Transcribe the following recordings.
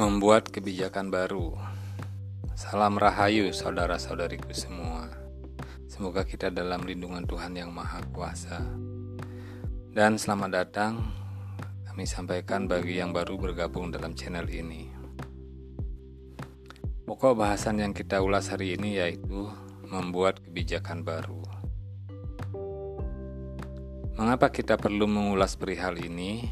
Membuat kebijakan baru. Salam rahayu saudara-saudariku semua. Semoga kita dalam lindungan Tuhan yang Maha Kuasa. Dan selamat datang kami sampaikan bagi yang baru bergabung dalam channel ini. Pokok bahasan yang kita ulas hari ini yaitu membuat kebijakan baru. Mengapa kita perlu mengulas perihal ini?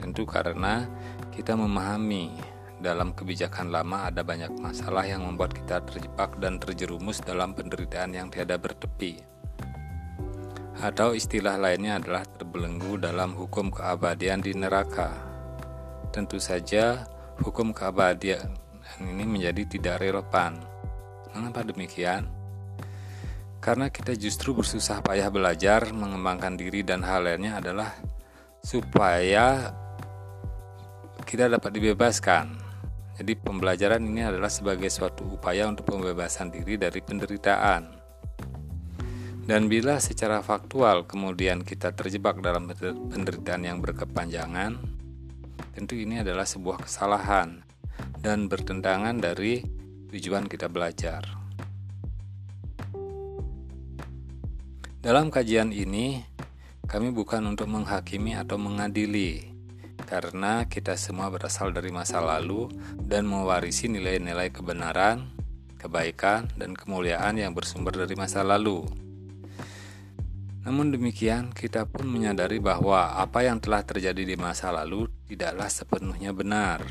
Tentu karena kita memahami dalam kebijakan lama ada banyak masalah yang membuat kita terjebak dan terjerumus dalam penderitaan yang tiada bertepi. Atau istilah lainnya adalah terbelenggu dalam hukum keabadian di neraka. Tentu saja hukum keabadian ini menjadi tidak relevan. Mengapa demikian? Karena kita justru bersusah payah belajar, mengembangkan diri dan hal lainnya adalah supaya kita dapat dibebaskan jadi pembelajaran ini adalah sebagai suatu upaya untuk pembebasan diri dari penderitaan. Dan bila secara faktual kemudian kita terjebak dalam penderitaan yang berkepanjangan, tentu ini adalah sebuah kesalahan dan bertentangan dari tujuan kita belajar. Dalam kajian ini, kami bukan untuk menghakimi atau mengadili, karena kita semua berasal dari masa lalu dan mewarisi nilai-nilai kebenaran, kebaikan, dan kemuliaan yang bersumber dari masa lalu. Namun demikian, kita pun menyadari bahwa apa yang telah terjadi di masa lalu tidaklah sepenuhnya benar.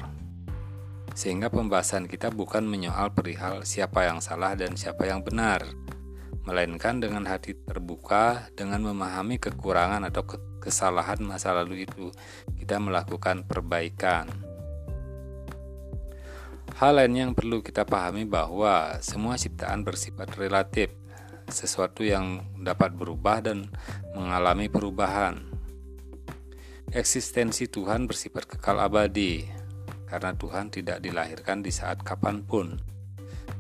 Sehingga pembahasan kita bukan menyoal perihal siapa yang salah dan siapa yang benar, melainkan dengan hati terbuka dengan memahami kekurangan atau kesalahan masa lalu itu kita melakukan perbaikan. Hal lain yang perlu kita pahami bahwa semua ciptaan bersifat relatif, sesuatu yang dapat berubah dan mengalami perubahan. Eksistensi Tuhan bersifat kekal abadi, karena Tuhan tidak dilahirkan di saat kapan pun.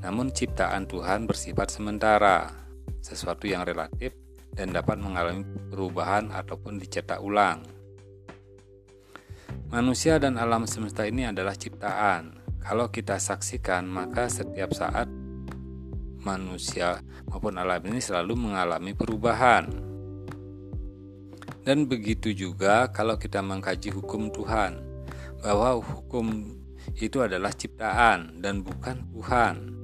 Namun ciptaan Tuhan bersifat sementara, sesuatu yang relatif dan dapat mengalami perubahan ataupun dicetak ulang. Manusia dan alam semesta ini adalah ciptaan. Kalau kita saksikan, maka setiap saat manusia maupun alam ini selalu mengalami perubahan. Dan begitu juga kalau kita mengkaji hukum Tuhan, bahwa hukum itu adalah ciptaan dan bukan Tuhan.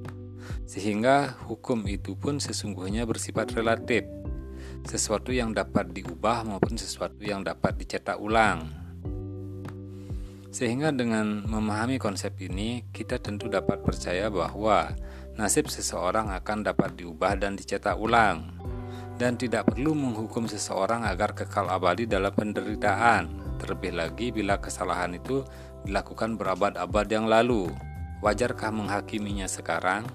Sehingga hukum itu pun sesungguhnya bersifat relatif sesuatu yang dapat diubah maupun sesuatu yang dapat dicetak ulang. Sehingga dengan memahami konsep ini, kita tentu dapat percaya bahwa nasib seseorang akan dapat diubah dan dicetak ulang, dan tidak perlu menghukum seseorang agar kekal abadi dalam penderitaan. Terlebih lagi bila kesalahan itu dilakukan berabad-abad yang lalu. Wajarkah menghakiminya sekarang?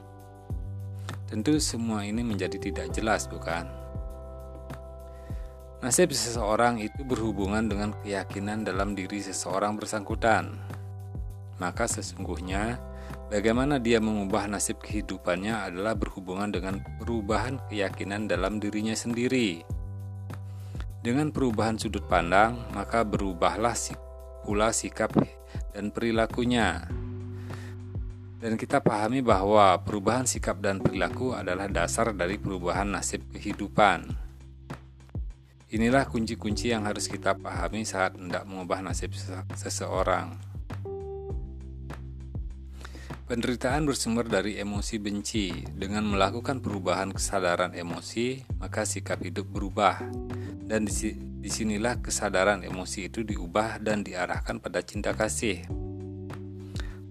Tentu semua ini menjadi tidak jelas, bukan? Nasib seseorang itu berhubungan dengan keyakinan dalam diri seseorang bersangkutan. Maka sesungguhnya bagaimana dia mengubah nasib kehidupannya adalah berhubungan dengan perubahan keyakinan dalam dirinya sendiri. Dengan perubahan sudut pandang, maka berubahlah pula sikap dan perilakunya. Dan kita pahami bahwa perubahan sikap dan perilaku adalah dasar dari perubahan nasib kehidupan. Inilah kunci-kunci yang harus kita pahami saat hendak mengubah nasib seseorang. Penderitaan bersumber dari emosi benci. Dengan melakukan perubahan kesadaran emosi, maka sikap hidup berubah. Dan di sinilah kesadaran emosi itu diubah dan diarahkan pada cinta kasih.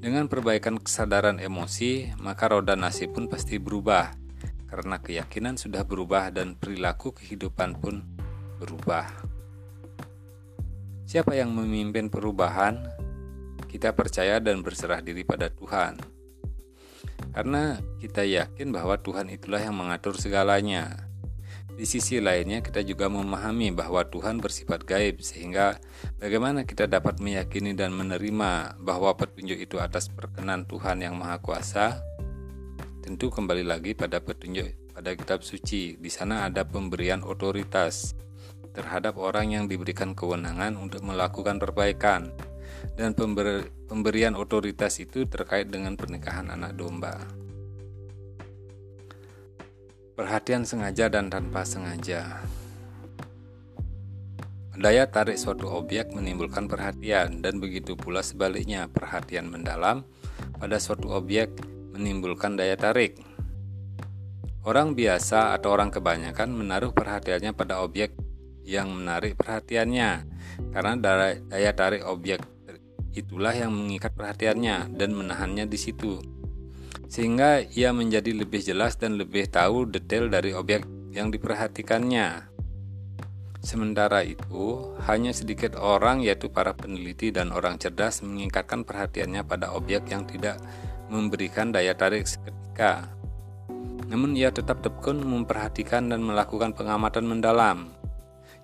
Dengan perbaikan kesadaran emosi, maka roda nasib pun pasti berubah. Karena keyakinan sudah berubah dan perilaku kehidupan pun berubah. Siapa yang memimpin perubahan? Kita percaya dan berserah diri pada Tuhan. Karena kita yakin bahwa Tuhan itulah yang mengatur segalanya. Di sisi lainnya, kita juga memahami bahwa Tuhan bersifat gaib, sehingga bagaimana kita dapat meyakini dan menerima bahwa petunjuk itu atas perkenan Tuhan yang Maha Kuasa. Tentu kembali lagi pada petunjuk pada kitab suci. Di sana ada pemberian otoritas terhadap orang yang diberikan kewenangan untuk melakukan perbaikan. dan pember, pemberian otoritas itu terkait dengan pernikahan anak domba. Perhatian sengaja dan tanpa sengaja. Daya tarik suatu objek menimbulkan perhatian dan begitu pula sebaliknya perhatian mendalam pada suatu objek menimbulkan daya tarik. Orang biasa atau orang kebanyakan menaruh perhatiannya pada objek yang menarik perhatiannya karena daya tarik objek itulah yang mengikat perhatiannya dan menahannya di situ. Sehingga ia menjadi lebih jelas dan lebih tahu detail dari objek yang diperhatikannya. Sementara itu, hanya sedikit orang yaitu para peneliti dan orang cerdas mengikatkan perhatiannya pada objek yang tidak memberikan daya tarik seketika. Namun ia tetap tekun memperhatikan dan melakukan pengamatan mendalam,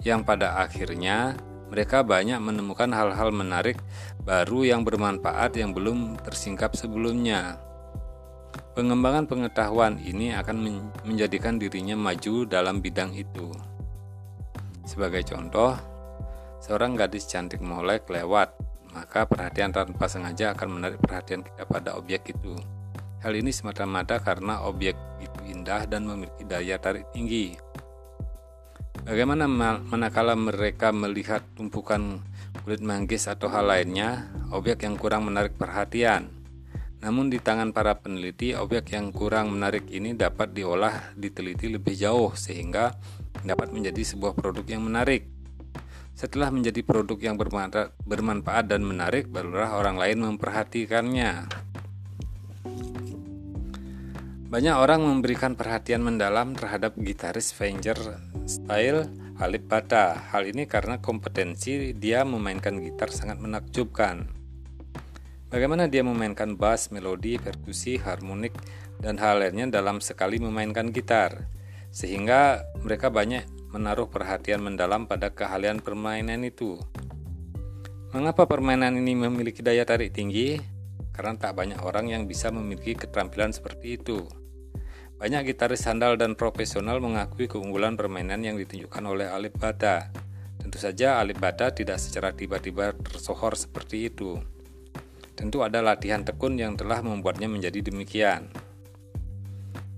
yang pada akhirnya mereka banyak menemukan hal-hal menarik baru yang bermanfaat yang belum tersingkap sebelumnya. Pengembangan pengetahuan ini akan menjadikan dirinya maju dalam bidang itu. Sebagai contoh, seorang gadis cantik molek lewat, maka perhatian tanpa sengaja akan menarik perhatian kita pada objek itu. Hal ini semata-mata karena objek itu indah dan memiliki daya tarik tinggi. Bagaimana manakala mereka melihat tumpukan kulit manggis atau hal lainnya, objek yang kurang menarik perhatian? Namun di tangan para peneliti, objek yang kurang menarik ini dapat diolah, diteliti lebih jauh sehingga dapat menjadi sebuah produk yang menarik. Setelah menjadi produk yang bermanfaat dan menarik, barulah orang lain memperhatikannya. Banyak orang memberikan perhatian mendalam terhadap gitaris Venger Style Alip Bata. Hal ini karena kompetensi dia memainkan gitar sangat menakjubkan. Bagaimana dia memainkan bass, melodi, perkusi, harmonik, dan hal lainnya dalam sekali memainkan gitar sehingga mereka banyak menaruh perhatian mendalam pada keahlian permainan itu. Mengapa permainan ini memiliki daya tarik tinggi? Karena tak banyak orang yang bisa memiliki keterampilan seperti itu. Banyak gitaris handal dan profesional mengakui keunggulan permainan yang ditunjukkan oleh Alip Bata. Tentu saja Alip Bata tidak secara tiba-tiba tersohor seperti itu. Tentu ada latihan tekun yang telah membuatnya menjadi demikian.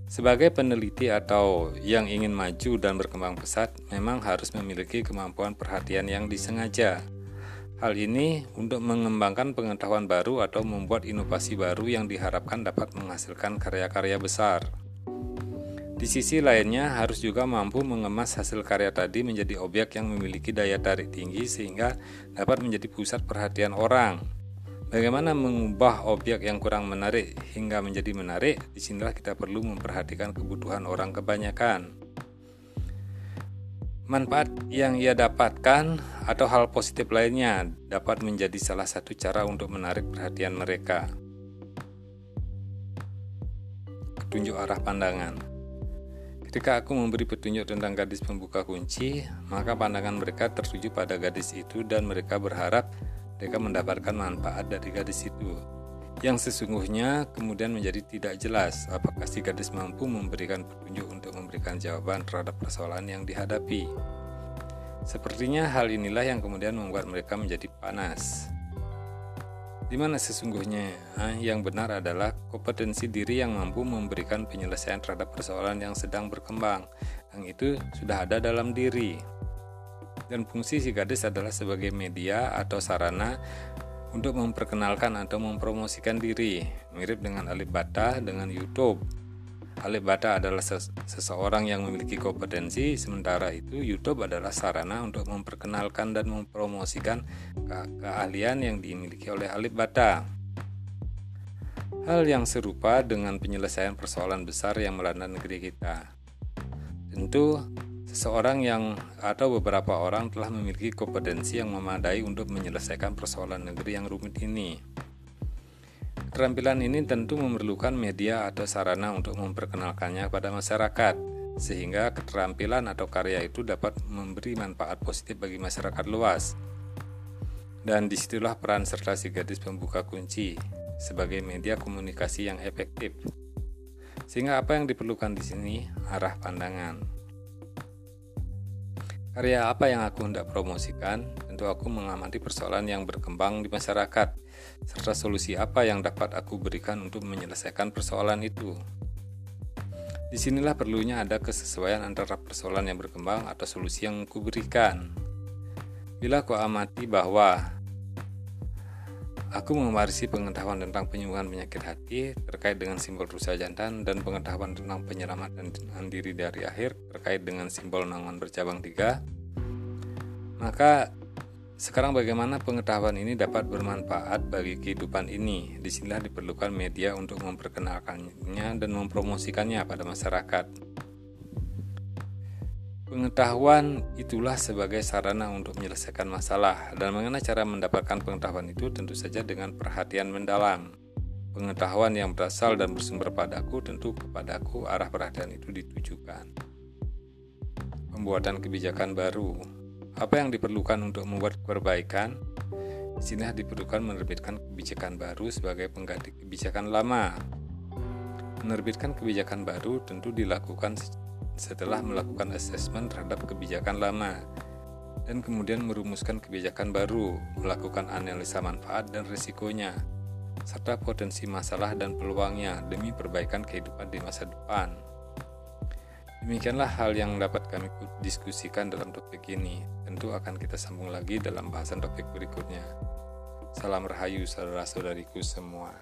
Sebagai peneliti atau yang ingin maju dan berkembang pesat, memang harus memiliki kemampuan perhatian yang disengaja. Hal ini untuk mengembangkan pengetahuan baru atau membuat inovasi baru yang diharapkan dapat menghasilkan karya-karya besar. Di sisi lainnya, harus juga mampu mengemas hasil karya tadi menjadi objek yang memiliki daya tarik tinggi sehingga dapat menjadi pusat perhatian orang. Bagaimana mengubah objek yang kurang menarik hingga menjadi menarik? Di sinilah kita perlu memperhatikan kebutuhan orang kebanyakan. Manfaat yang ia dapatkan atau hal positif lainnya dapat menjadi salah satu cara untuk menarik perhatian mereka. Petunjuk arah pandangan. Ketika aku memberi petunjuk tentang gadis pembuka kunci, maka pandangan mereka tertuju pada gadis itu dan mereka berharap mereka mendapatkan manfaat dari gadis itu. Yang sesungguhnya kemudian menjadi tidak jelas apakah si gadis mampu memberikan petunjuk untuk memberikan jawaban terhadap persoalan yang dihadapi. Sepertinya hal inilah yang kemudian membuat mereka menjadi panas. Di mana sesungguhnya yang benar adalah kompetensi diri yang mampu memberikan penyelesaian terhadap persoalan yang sedang berkembang, yang itu sudah ada dalam diri dan fungsi si gadis adalah sebagai media atau sarana untuk memperkenalkan atau mempromosikan diri, mirip dengan Alif Bata dengan YouTube. Alif Bata adalah seseorang yang memiliki kompetensi, sementara itu YouTube adalah sarana untuk memperkenalkan dan mempromosikan ke keahlian yang dimiliki oleh Alif Bata. Hal yang serupa dengan penyelesaian persoalan besar yang melanda negeri kita. Tentu, Seseorang yang atau beberapa orang telah memiliki kompetensi yang memadai untuk menyelesaikan persoalan negeri yang rumit ini. Keterampilan ini tentu memerlukan media atau sarana untuk memperkenalkannya pada masyarakat, sehingga keterampilan atau karya itu dapat memberi manfaat positif bagi masyarakat luas. Dan di situlah peran serta si gadis pembuka kunci sebagai media komunikasi yang efektif. Sehingga apa yang diperlukan di sini arah pandangan. Karya apa yang aku hendak promosikan? tentu aku mengamati persoalan yang berkembang di masyarakat, serta solusi apa yang dapat aku berikan untuk menyelesaikan persoalan itu. Di sinilah perlunya ada kesesuaian antara persoalan yang berkembang atau solusi yang kuberikan. Bila aku amati bahwa Aku mewarisi pengetahuan tentang penyembuhan penyakit hati terkait dengan simbol rusa jantan dan pengetahuan tentang penyelamatan diri dari akhir terkait dengan simbol nangon bercabang tiga. Maka sekarang bagaimana pengetahuan ini dapat bermanfaat bagi kehidupan ini? Di sinilah diperlukan media untuk memperkenalkannya dan mempromosikannya pada masyarakat. Pengetahuan itulah sebagai sarana untuk menyelesaikan masalah dan mengenai cara mendapatkan pengetahuan itu tentu saja dengan perhatian mendalam. Pengetahuan yang berasal dan bersumber padaku tentu kepadaku arah perhatian itu ditujukan. Pembuatan kebijakan baru. Apa yang diperlukan untuk membuat perbaikan? Sini diperlukan menerbitkan kebijakan baru sebagai pengganti kebijakan lama. Menerbitkan kebijakan baru tentu dilakukan setelah melakukan asesmen terhadap kebijakan lama dan kemudian merumuskan kebijakan baru, melakukan analisa manfaat dan risikonya, serta potensi masalah dan peluangnya demi perbaikan kehidupan di masa depan. Demikianlah hal yang dapat kami diskusikan dalam topik ini. Tentu akan kita sambung lagi dalam bahasan topik berikutnya. Salam rahayu saudara-saudariku semua.